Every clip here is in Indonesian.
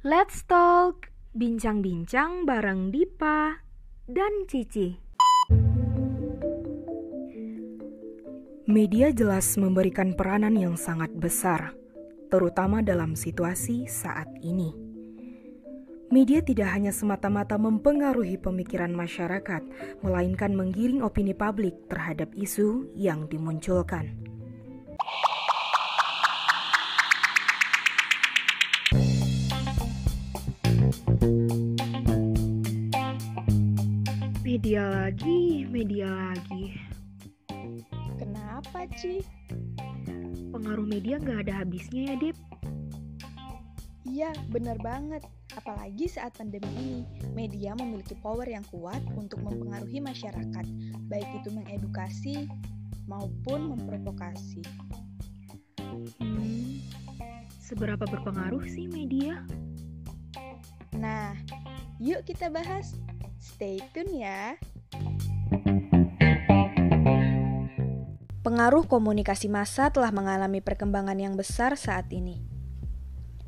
Let's talk, bincang-bincang bareng Dipa dan Cici. Media jelas memberikan peranan yang sangat besar, terutama dalam situasi saat ini. Media tidak hanya semata-mata mempengaruhi pemikiran masyarakat, melainkan menggiring opini publik terhadap isu yang dimunculkan. Media lagi. Kenapa, Ci? Pengaruh media nggak ada habisnya ya, Dip? Iya, bener banget. Apalagi saat pandemi ini, media memiliki power yang kuat untuk mempengaruhi masyarakat, baik itu mengedukasi maupun memprovokasi. Hmm, seberapa berpengaruh sih media? Nah, yuk kita bahas. Stay tune ya. Pengaruh komunikasi massa telah mengalami perkembangan yang besar saat ini.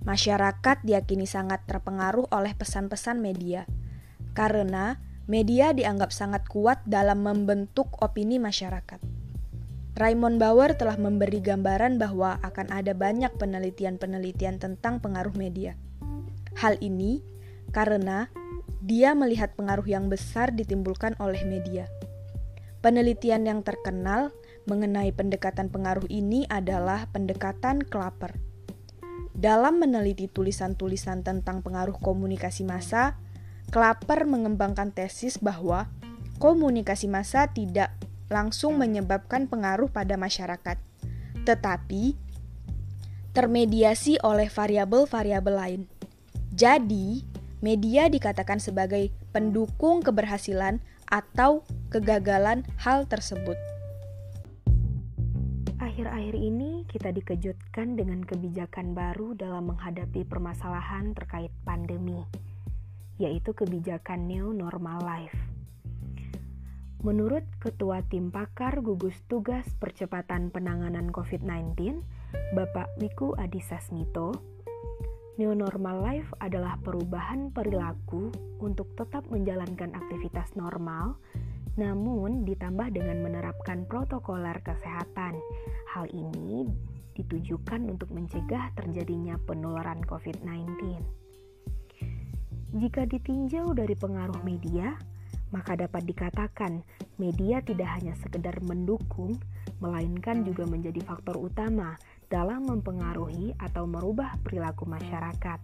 Masyarakat diyakini sangat terpengaruh oleh pesan-pesan media, karena media dianggap sangat kuat dalam membentuk opini masyarakat. Raymond Bauer telah memberi gambaran bahwa akan ada banyak penelitian-penelitian tentang pengaruh media. Hal ini karena dia melihat pengaruh yang besar ditimbulkan oleh media. Penelitian yang terkenal mengenai pendekatan pengaruh ini adalah pendekatan Klaper. Dalam meneliti tulisan-tulisan tentang pengaruh komunikasi massa, Klaper mengembangkan tesis bahwa komunikasi massa tidak langsung menyebabkan pengaruh pada masyarakat, tetapi termediasi oleh variabel-variabel lain. Jadi, media dikatakan sebagai pendukung keberhasilan atau kegagalan hal tersebut. Akhir-akhir ini kita dikejutkan dengan kebijakan baru dalam menghadapi permasalahan terkait pandemi, yaitu kebijakan new normal life. Menurut Ketua Tim Pakar Gugus Tugas Percepatan Penanganan COVID-19, Bapak Wiku Adhisa Smito, New normal life adalah perubahan perilaku untuk tetap menjalankan aktivitas normal, namun ditambah dengan menerapkan protokoler kesehatan. Hal ini ditujukan untuk mencegah terjadinya penularan COVID-19. Jika ditinjau dari pengaruh media, maka dapat dikatakan media tidak hanya sekedar mendukung, melainkan juga menjadi faktor utama dalam mempengaruhi atau merubah perilaku masyarakat.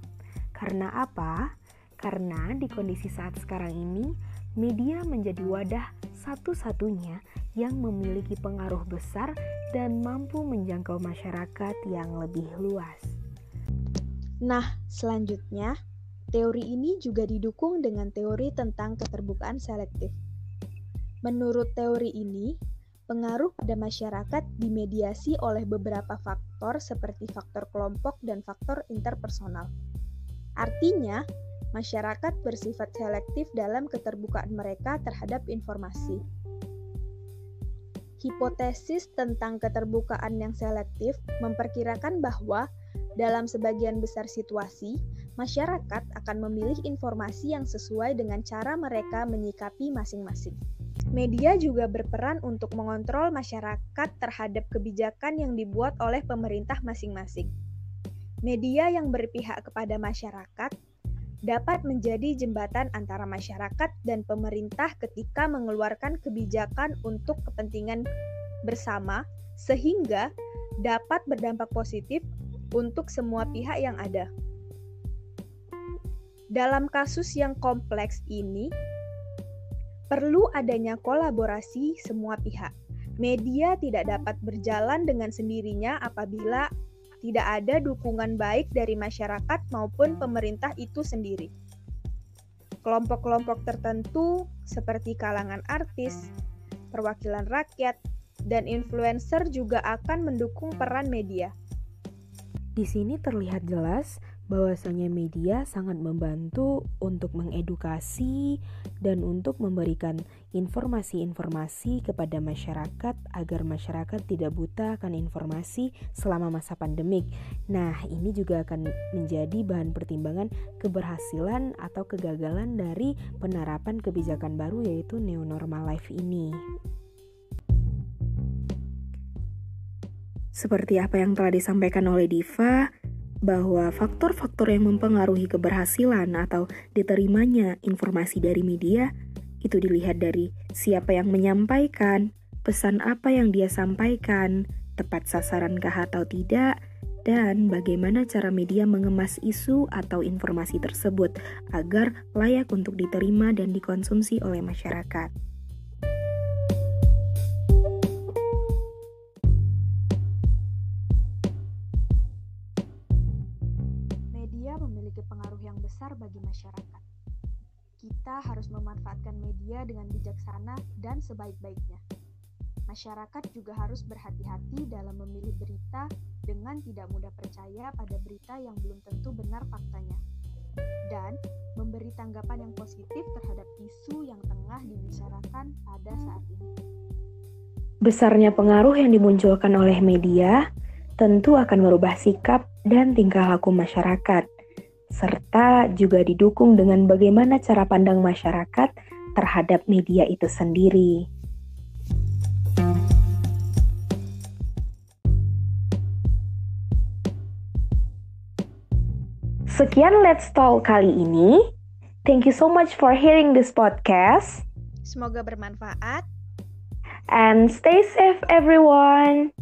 Karena apa? Karena di kondisi saat sekarang ini, media menjadi wadah satu-satunya yang memiliki pengaruh besar dan mampu menjangkau masyarakat yang lebih luas. Nah, selanjutnya, teori ini juga didukung dengan teori tentang keterbukaan selektif. Menurut teori ini, Pengaruh pada masyarakat dimediasi oleh beberapa faktor seperti faktor kelompok dan faktor interpersonal. Artinya, masyarakat bersifat selektif dalam keterbukaan mereka terhadap informasi. Hipotesis tentang keterbukaan yang selektif memperkirakan bahwa dalam sebagian besar situasi, masyarakat akan memilih informasi yang sesuai dengan cara mereka menyikapi masing-masing. Media juga berperan untuk mengontrol masyarakat terhadap kebijakan yang dibuat oleh pemerintah masing-masing. Media yang berpihak kepada masyarakat dapat menjadi jembatan antara masyarakat dan pemerintah ketika mengeluarkan kebijakan untuk kepentingan bersama, sehingga dapat berdampak positif untuk semua pihak yang ada. Dalam kasus yang kompleks ini, Perlu adanya kolaborasi semua pihak. Media tidak dapat berjalan dengan sendirinya apabila tidak ada dukungan baik dari masyarakat maupun pemerintah itu sendiri. Kelompok-kelompok tertentu seperti kalangan artis, perwakilan rakyat, dan influencer juga akan mendukung peran media. Di sini terlihat jelas bahwasanya media sangat membantu untuk mengedukasi dan untuk memberikan informasi-informasi kepada masyarakat agar masyarakat tidak buta akan informasi selama masa pandemik. Nah, ini juga akan menjadi bahan pertimbangan keberhasilan atau kegagalan dari penerapan kebijakan baru yaitu new normal life ini. Seperti apa yang telah disampaikan oleh Diva, bahwa faktor-faktor yang mempengaruhi keberhasilan atau diterimanya informasi dari media itu dilihat dari siapa yang menyampaikan, pesan apa yang dia sampaikan, tepat sasaran-kah atau tidak, dan bagaimana cara media mengemas isu atau informasi tersebut agar layak untuk diterima dan dikonsumsi oleh masyarakat. Besar bagi masyarakat. Kita harus memanfaatkan media dengan bijaksana dan sebaik-baiknya. Masyarakat juga harus berhati-hati dalam memilih berita dengan tidak mudah percaya pada berita yang belum tentu benar faktanya, dan memberi tanggapan yang positif terhadap isu yang tengah dibicarakan pada saat ini. Besarnya pengaruh yang dimunculkan oleh media tentu akan merubah sikap dan tingkah laku masyarakat serta juga didukung dengan bagaimana cara pandang masyarakat terhadap media itu sendiri. Sekian Let's Talk kali ini. Thank you so much for hearing this podcast. Semoga bermanfaat. And stay safe everyone.